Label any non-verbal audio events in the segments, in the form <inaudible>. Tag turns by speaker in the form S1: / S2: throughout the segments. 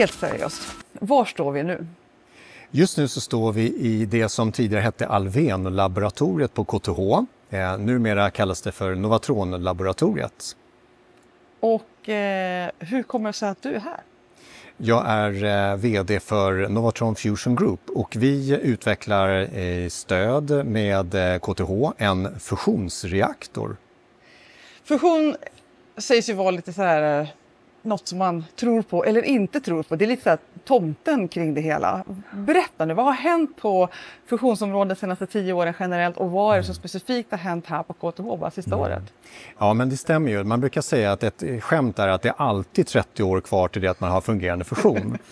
S1: helt seriöst, var står vi nu?
S2: Just nu så står vi i det som tidigare hette Alven-laboratoriet på KTH. Eh, numera kallas det för Novatron-laboratoriet.
S1: Och eh, hur kommer det sig att du är här?
S2: Jag är eh, VD för Novatron Fusion Group och vi utvecklar eh, stöd med KTH eh, en fusionsreaktor.
S1: Fusion sägs ju vara lite så här något som man tror på eller inte tror på. Det är lite så här tomten kring det hela. Berätta nu, vad har hänt på fusionsområdet de senaste tio åren generellt och vad är det som specifikt har hänt här på KTH bara sista mm. året?
S2: Ja, men det stämmer ju. Man brukar säga att ett skämt är att det är alltid 30 år kvar till det att man har fungerande fusion. <laughs>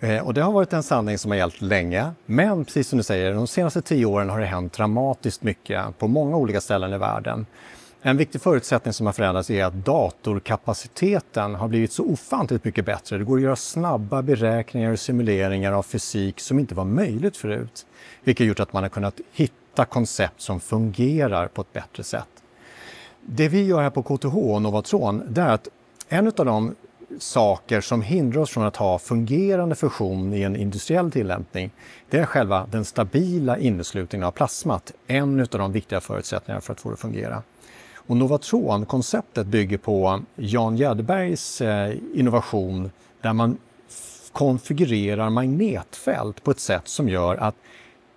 S2: Eh, och det har varit en sanning som har gällt länge. Men precis som du säger, de senaste tio åren har det hänt dramatiskt mycket på många olika ställen i världen. En viktig förutsättning som har förändrats är att datorkapaciteten har blivit så ofantligt mycket bättre. Det går att göra snabba beräkningar och simuleringar av fysik som inte var möjligt förut. Vilket har gjort att man har kunnat hitta koncept som fungerar på ett bättre sätt. Det vi gör här på KTH och Novatron, det är att en av de saker som hindrar oss från att ha fungerande fusion i en industriell tillämpning, det är själva den stabila inneslutningen av plasmat. En av de viktiga förutsättningarna för att få det att fungera. Och Novatron-konceptet bygger på Jan Gärdbergs eh, innovation där man konfigurerar magnetfält på ett sätt som gör att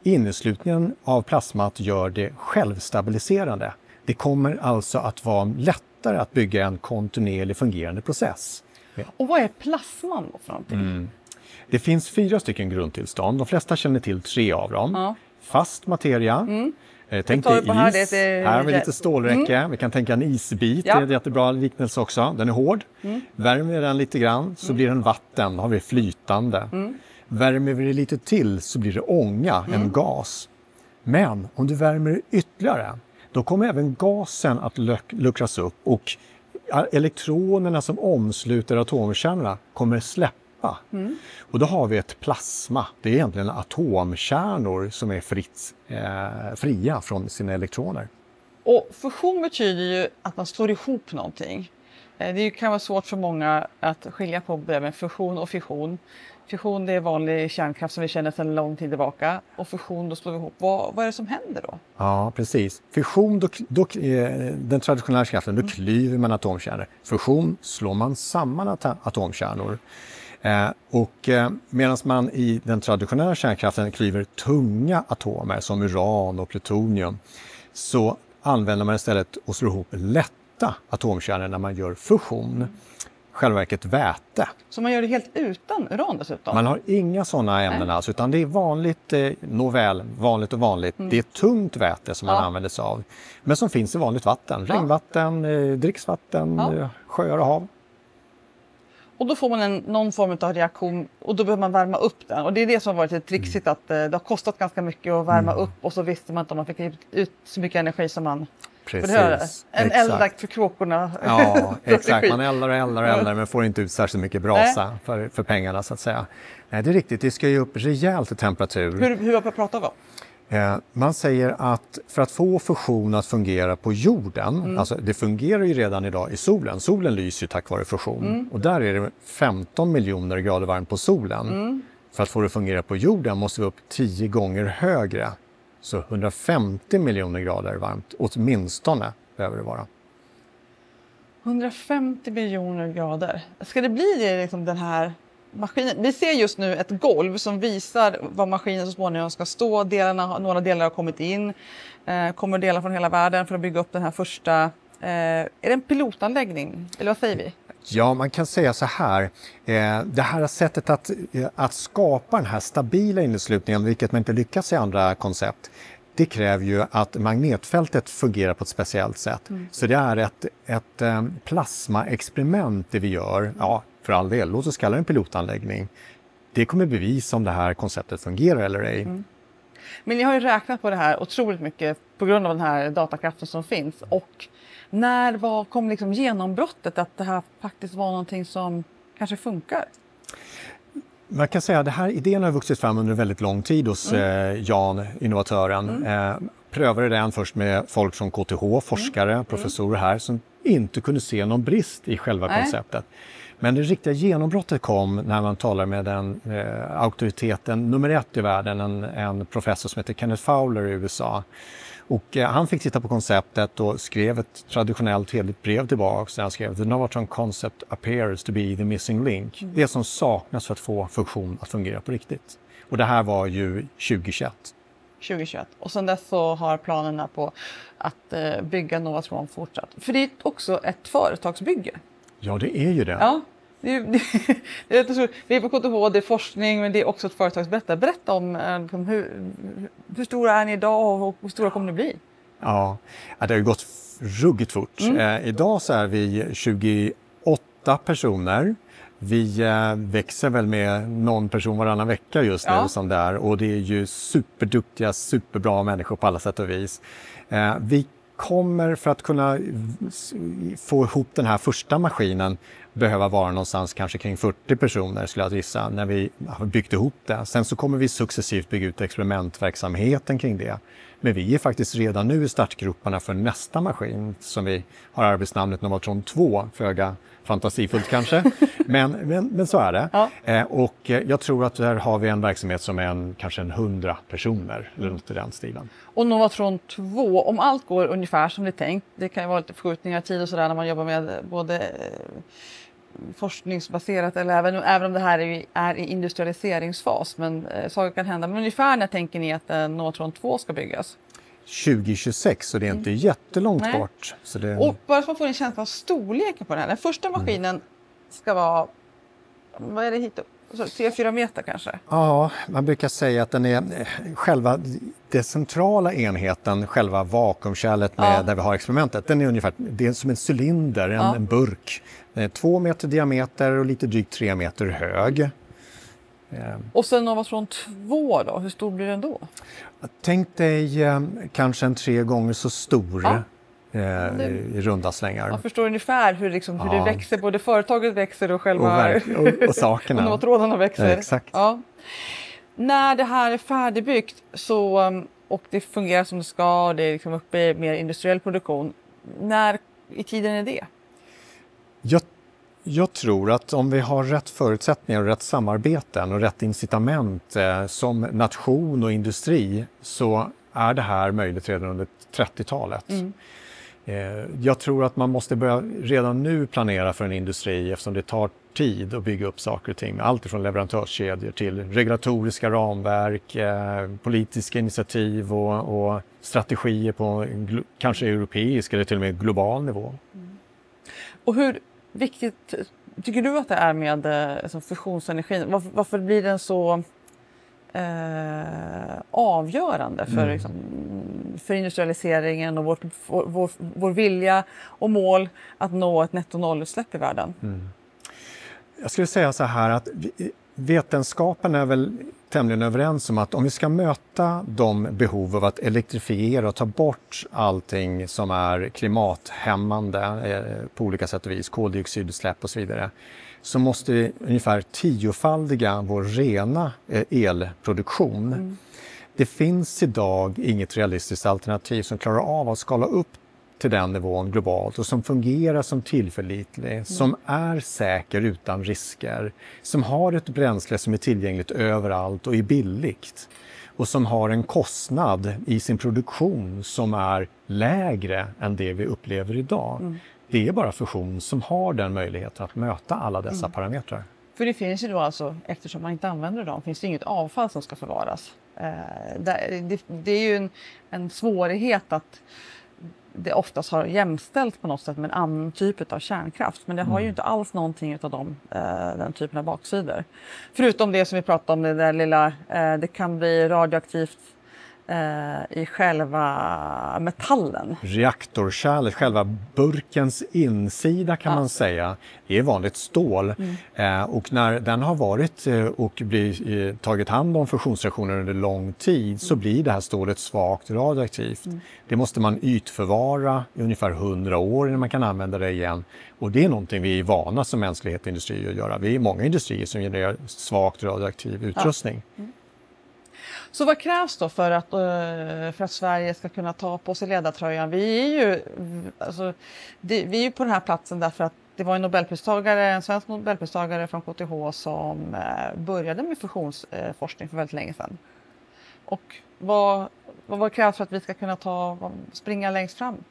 S2: inneslutningen av plasmat gör det självstabiliserande. Det kommer alltså att vara lättare att bygga en kontinuerlig fungerande process.
S1: Och vad är plasman då för någonting? Mm.
S2: Det finns fyra stycken grundtillstånd. De flesta känner till tre av dem. Ja. Fast materia, mm. Eh, tänk dig is. Här, det är... här har vi lite stålräcke. Mm. Vi kan tänka en isbit. Ja. Det är en jättebra liknelse också. Den är hård. Mm. Värmer den lite grann så mm. blir den vatten. Då har vi flytande. Mm. Värmer vi det lite till så blir det ånga, en mm. gas. Men om du värmer det ytterligare, då kommer även gasen att luckras upp och elektronerna som omsluter atomkärnorna kommer släppa släppa. Mm. Och då har vi ett plasma. Det är egentligen atomkärnor som är fritt, eh, fria från sina elektroner.
S1: Och fusion betyder ju att man slår ihop någonting. Eh, det kan vara svårt för många att skilja på med fusion och fission. Fission det är vanlig kärnkraft som vi känner sedan lång tid tillbaka och fusion då slår vi ihop. Vad, vad är det som händer då?
S2: Ja precis. Fission, då, då, eh, den traditionella kärnkraften, då mm. klyver man atomkärnor. Fusion slår man samman atomkärnor. Eh, och eh, medan man i den traditionella kärnkraften klyver tunga atomer som uran och plutonium så använder man istället och slår ihop lätta atomkärnor när man gör fusion. Själva verket väte.
S1: Så man gör det helt utan uran dessutom?
S2: Man har inga sådana ämnen alls utan det är vanligt, eh, nåväl, vanligt och vanligt. Mm. Det är tungt väte som man ja. använder sig av. Men som finns i vanligt vatten. Regnvatten, ja. dricksvatten, ja. sjöar och hav.
S1: Och då får man en, någon form av reaktion och då behöver man värma upp den. Och det är det som har varit lite trixigt mm. att eh, det har kostat ganska mycket att värma mm. upp och så visste man inte om man fick ut så mycket energi som man Precis. En eldakt för kråkorna.
S2: Ja, <laughs> exakt. Man eldar och eldar och eldar men får inte ut särskilt mycket brasa för, för pengarna så att säga. Nej, det är riktigt. Det ska ju upp rejält i temperatur.
S1: Hur, hur pratar vi om?
S2: Eh, man säger att för att få fusion att fungera på jorden, mm. alltså det fungerar ju redan idag i solen, solen lyser ju tack vare fusion mm. och där är det 15 miljoner grader varmt på solen. Mm. För att få det att fungera på jorden måste vi upp 10 gånger högre. Så 150 miljoner grader varmt åtminstone behöver det vara.
S1: 150 miljoner grader. Ska det bli det, liksom den här maskinen. Vi ser just nu ett golv som visar var maskinen så småningom ska stå. Delarna, några delar har kommit in. Eh, kommer delar från hela världen för att bygga upp den här första. Eh, är det en pilotanläggning? Eller vad säger vi?
S2: Ja, man kan säga så här. Eh, det här sättet att, eh, att skapa den här stabila inneslutningen, vilket man inte lyckas i andra koncept, det kräver ju att magnetfältet fungerar på ett speciellt sätt. Mm. Så det är ett, ett eh, plasmaexperiment det vi gör. Ja, för all del, låt oss kalla det en pilotanläggning. Det kommer bevisa om det här konceptet fungerar eller ej. Mm.
S1: Men ni har ju räknat på det här otroligt mycket på grund av den här datakraften som finns. Och när var, kom liksom genombrottet att det här faktiskt var någonting som kanske funkar?
S2: Man kan säga att den här idén har vuxit fram under väldigt lång tid hos mm. eh, Jan, innovatören. Mm. Eh, prövade den först med folk från KTH, forskare, mm. professorer här som inte kunde se någon brist i själva Nej. konceptet. Men det riktiga genombrottet kom när man talar med den eh, auktoriteten nummer ett i världen, en, en professor som heter Kenneth Fowler i USA. Och eh, han fick titta på konceptet och skrev ett traditionellt hederligt brev tillbaka. Där han skrev “The Novatron concept appears to be the missing link”. Mm. Det som saknas för att få funktion att fungera på riktigt. Och det här var ju 2021.
S1: 2021. Och sen dess så har planerna på att eh, bygga Novatron fortsatt. För det är också ett företagsbygge.
S2: Ja, det är ju det.
S1: Ja. Det, <laughs> det, det, det, vi är på KTH, det är forskning men det är också ett företagsberätta. Berätta om eh, liksom, hur, hur stora är ni idag och hur stora kommer ni bli?
S2: Ja, det har ju gått ruggigt fort. Mm. Eh, idag så är vi 28 personer. Vi eh, växer väl med någon person varannan vecka just nu ja. som det är och det är ju superduktiga, superbra människor på alla sätt och vis. Eh, vi kommer för att kunna få ihop den här första maskinen behöva vara någonstans kanske kring 40 personer skulle jag gissa när vi har byggt ihop det. Sen så kommer vi successivt bygga ut experimentverksamheten kring det. Men vi är faktiskt redan nu i startgroparna för nästa maskin som vi har arbetsnamnet Novatron 2, föga fantasifullt kanske. <laughs> men, men, men så är det. Ja. Eh, och eh, jag tror att där har vi en verksamhet som är en, kanske en hundra personer eller något i den stilen.
S1: Och Novatron 2, om allt går ungefär som det är tänkt, det kan ju vara lite förskjutningar i tid och sådär när man jobbar med både eh, forskningsbaserat eller även, även om det här är, är i industrialiseringsfas. Men eh, saker kan hända. Men ungefär när tänker ni att eh, Novatron 2 ska byggas?
S2: 2026 så det är inte mm. jättelångt Nej. bort. Så det...
S1: Och bara för att få en känsla av storleken på den här. Den första mm. maskinen mm. ska vara, vad är det hit 3-4 meter kanske?
S2: Ja, man brukar säga att den är eh, själva den centrala enheten, själva vakuumkärlet med, ja. där vi har experimentet, den är ungefär det är som en cylinder, en, ja. en burk. Är två meter diameter och lite drygt tre meter hög.
S1: Eh. Och sen Novatron 2 då, hur stor blir den då?
S2: Tänk dig eh, kanske en tre gånger så stor. Ja. Eh, i runda slängar.
S1: Man förstår ungefär hur, liksom, hur ja. det växer, både företaget växer och själva
S2: och, och, och <laughs> sakerna.
S1: och trådarna växer. Ja, exakt. Ja. När det här är färdigbyggt så, um, och det fungerar som det ska och det är liksom uppe i mer industriell produktion, när i tiden är det?
S2: Jag, jag tror att om vi har rätt förutsättningar och rätt samarbeten och rätt incitament eh, som nation och industri så är det här möjligt redan under 30-talet. Mm. Eh, jag tror att man måste börja redan nu planera för en industri eftersom det tar tid att bygga upp saker och ting. Allt från leverantörskedjor till regulatoriska ramverk, eh, politiska initiativ och, och strategier på kanske europeisk eller till och med global nivå. Mm.
S1: Och hur viktigt tycker du att det är med alltså, fusionsenergin? Varför, varför blir den så eh, avgörande för, mm. liksom, för industrialiseringen och vårt, vår, vår, vår, vilja och mål att nå ett netto nollutsläpp i världen. Mm.
S2: Jag skulle säga så här att vetenskapen är väl tämligen överens om att om vi ska möta de behov av att elektrifiera och ta bort allting som är klimathämmande eh, på olika sätt och vis, koldioxidutsläpp och så vidare, så måste vi ungefär tiofaldiga vår rena eh, elproduktion. Mm. Det finns idag inget realistiskt alternativ som klarar av att skala upp till den nivån globalt och som fungerar som tillförlitlig, mm. som är säker utan risker, som har ett bränsle som är tillgängligt överallt och är billigt och som har en kostnad i sin produktion som är lägre än det vi upplever idag. Mm. Det är bara fusion som har den möjligheten att möta alla dessa mm. parametrar.
S1: För det finns ju då alltså, eftersom man inte använder dem, finns det inget avfall som ska förvaras. Eh, det, det, är ju en, en svårighet att det oftast har jämställts på något sätt med en annan typ av kärnkraft. Men det har ju mm. inte alls någonting av dem, eh, den typen av baksidor. Förutom det som vi pratade om, det där lilla, eh, det kan bli radioaktivt i själva metallen.
S2: Reaktorkärlet, själva burkens insida kan ja. man säga, är vanligt stål. Mm. Eh, och när den har varit eh, och blir, tagit hand om fusionsreaktioner under lång tid mm. så blir det här stålet svagt radioaktivt. Mm. Det måste man ytförvara i ungefär 100 år innan man kan använda det igen. Och det är någonting vi är vana som mänsklighet och industri att göra. Vi är många industrier som genererar svagt radioaktiv utrustning. Ja.
S1: Så vad krävs då för att, eh, för att Sverige ska kunna ta på sig ledartröjan? Vi är ju, alltså, det, vi är på den här platsen därför att det var en nobelpristagare, en svensk nobelpristagare från KTH som eh, började med fusionsforskning för väldigt länge sedan. Och vad, vad, vad krävs för att vi ska kunna ta, springa längst fram?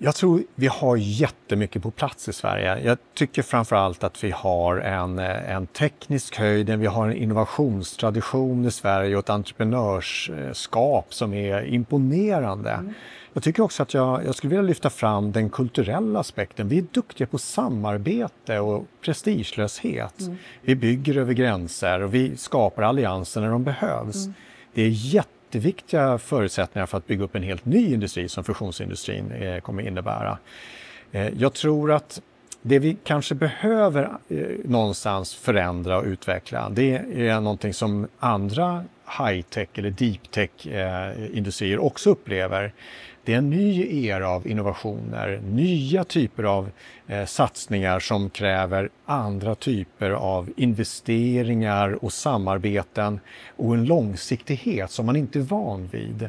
S2: Jag tror vi har jättemycket på plats i Sverige. Jag tycker framför allt att vi har en, en teknisk höjd, vi har en innovationstradition i Sverige och ett entreprenörskap som är imponerande. Mm. Jag tycker också att jag, jag skulle vilja lyfta fram den kulturella aspekten. Vi är duktiga på samarbete och prestigelöshet. Mm. Vi bygger över gränser och vi skapar allianser när de behövs. Mm. Det är jätte jätteviktiga förutsättningar för att bygga upp en helt ny industri som fusionsindustrin eh, kommer innebära. Eh, jag tror att det vi kanske behöver eh, någonstans förändra och utveckla det är någonting som andra high-tech eller deep tech-industrier eh, också upplever. Det är en ny era av innovationer, nya typer av eh, satsningar som kräver andra typer av investeringar och samarbeten och en långsiktighet som man inte är van vid.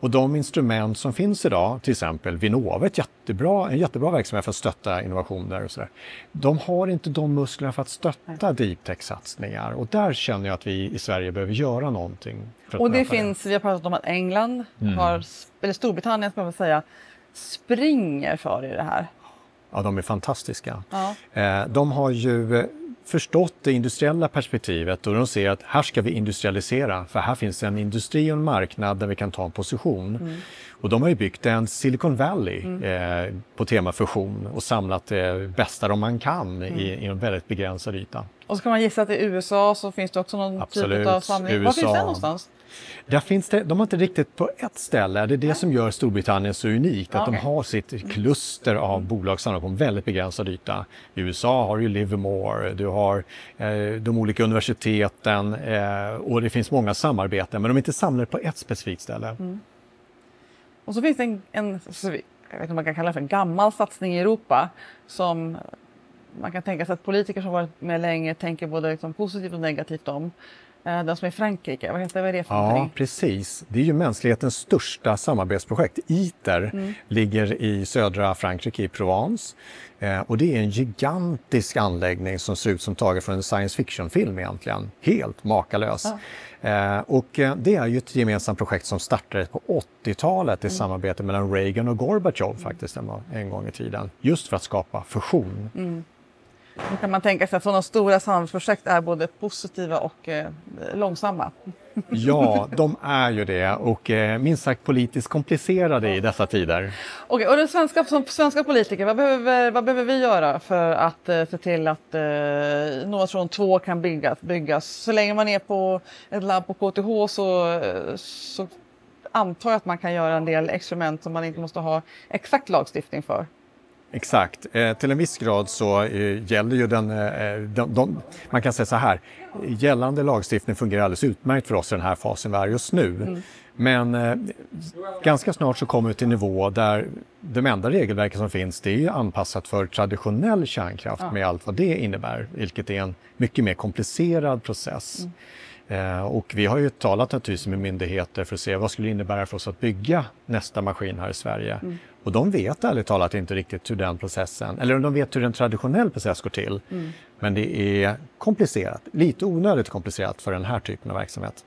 S2: Och de instrument som finns idag, till exempel Vinnova, ett jättebra, en jättebra verksamhet för att stötta innovationer och sådär. De har inte de musklerna för att stötta deep tech-satsningar och där känner jag att vi i Sverige behöver göra någonting.
S1: och det finns, det. vi har pratat om att England, mm. har, eller Storbritannien ska man säga, springer för i det här.
S2: Ja, de är fantastiska. Ja. Eh, de har ju förstått det industriella perspektivet och de ser att här ska vi industrialisera för här finns en industri och en marknad där vi kan ta en position. Mm. Och de har ju byggt en Silicon Valley mm. eh, på tema fusion och samlat det bästa de man kan mm. i, i en väldigt begränsad yta.
S1: Och så kan man gissa att i USA så finns det också någon Absolut. typ av samling. Var finns det någonstans?
S2: Där finns det, de har inte riktigt på ett ställe, det är det som gör Storbritannien så unikt, att okay. de har sitt kluster av bolag på en väldigt begränsad yta. I USA har du Livermore, du har eh, de olika universiteten eh, och det finns många samarbeten, men de är inte samlade på ett specifikt ställe. Mm.
S1: Och så finns det en, en jag vet inte om man kan kalla det för en gammal satsning i Europa som man kan tänka sig att politiker som varit med länge tänker både liksom positivt och negativt om. Eh, den som är i Frankrike, vad heter vad är det för
S2: Ja, någonting? precis. Det är ju mänsklighetens största samarbetsprojekt. ITER mm. ligger i södra Frankrike, i Provence. Eh, och det är en gigantisk anläggning som ser ut som taget från en science fiction-film egentligen. Helt makalös. Ja. Eh, och eh, det är ju ett gemensamt projekt som startade på 80-talet i mm. samarbete mellan Reagan och Gorbachev faktiskt en gång i tiden. Just för att skapa fusion. Mm.
S1: Nu kan man tänka sig att sådana stora samarbetsprojekt är både positiva och eh, långsamma.
S2: Ja, <laughs> de är ju det och eh, minst sagt politiskt komplicerade i dessa tider.
S1: Okej, och den svenska, som svenska politiker, vad behöver, vad behöver vi göra för att eh, se till att eh, Novatron 2 kan byggas, byggas? Så länge man är på ett labb på KTH så, eh, så antar jag att man kan göra en del experiment som man inte måste ha exakt lagstiftning för.
S2: Exakt. Eh, till en viss grad så eh, gäller ju den, eh, de, de, man kan säga så här, gällande lagstiftning fungerar alldeles utmärkt för oss i den här fasen vi är just nu. Mm. Men eh, ganska snart så kommer vi till en nivå där de enda regelverket som finns det är anpassat för traditionell kärnkraft ja. med allt vad det innebär, vilket är en mycket mer komplicerad process. Mm. Eh, och vi har ju talat naturligtvis med myndigheter för att se vad skulle det innebära för oss att bygga nästa maskin här i Sverige. Mm. Och de vet ärligt talat inte riktigt hur den processen, eller de vet hur en traditionell process går till. Mm. Men det är komplicerat, lite onödigt komplicerat för den här typen av verksamhet.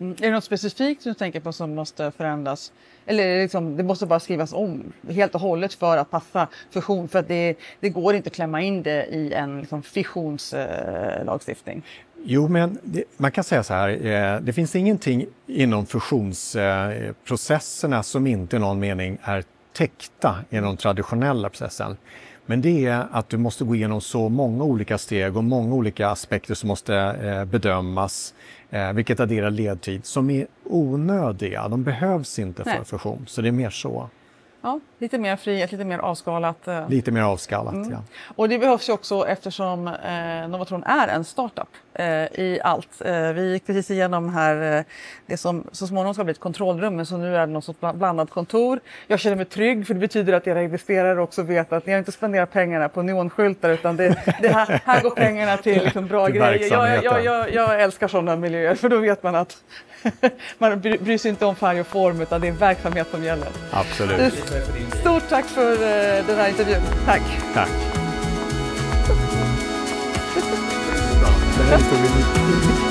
S1: Mm. Är det något specifikt du tänker på som måste förändras? Eller liksom, det måste bara skrivas om helt och hållet för att passa fusion? För att det, det går inte att klämma in det i en liksom, fissionslagstiftning. Eh,
S2: Jo, men det, man kan säga så här, eh, det finns ingenting inom fusionsprocesserna som inte i någon mening är täckta i den traditionella processen. Men det är att du måste gå igenom så många olika steg och många olika aspekter som måste eh, bedömas, eh, vilket adderar ledtid, som är onödiga. De behövs inte för Nej. fusion, så det är mer så.
S1: Ja, lite mer frihet, lite mer avskalat. Eh.
S2: Lite mer avskalat, mm. ja.
S1: Och det behövs ju också eftersom eh, Novatron är en startup eh, i allt. Eh, vi gick precis igenom här eh, det som så småningom ska bli ett kontrollrum, men så nu är det något sorts blandat kontor. Jag känner mig trygg för det betyder att era investerare också vet att ni har inte spenderat pengarna på neonskyltar utan det, det här, här går pengarna till liksom bra till grejer. Jag, jag, jag, jag älskar sådana miljöer för då vet man att <laughs> man bryr sig inte om färg och form utan det är verksamhet som gäller.
S2: Absolut.
S1: Stort tack för eh, den här intervjun. Tack.
S2: Tack. Bra. Här historien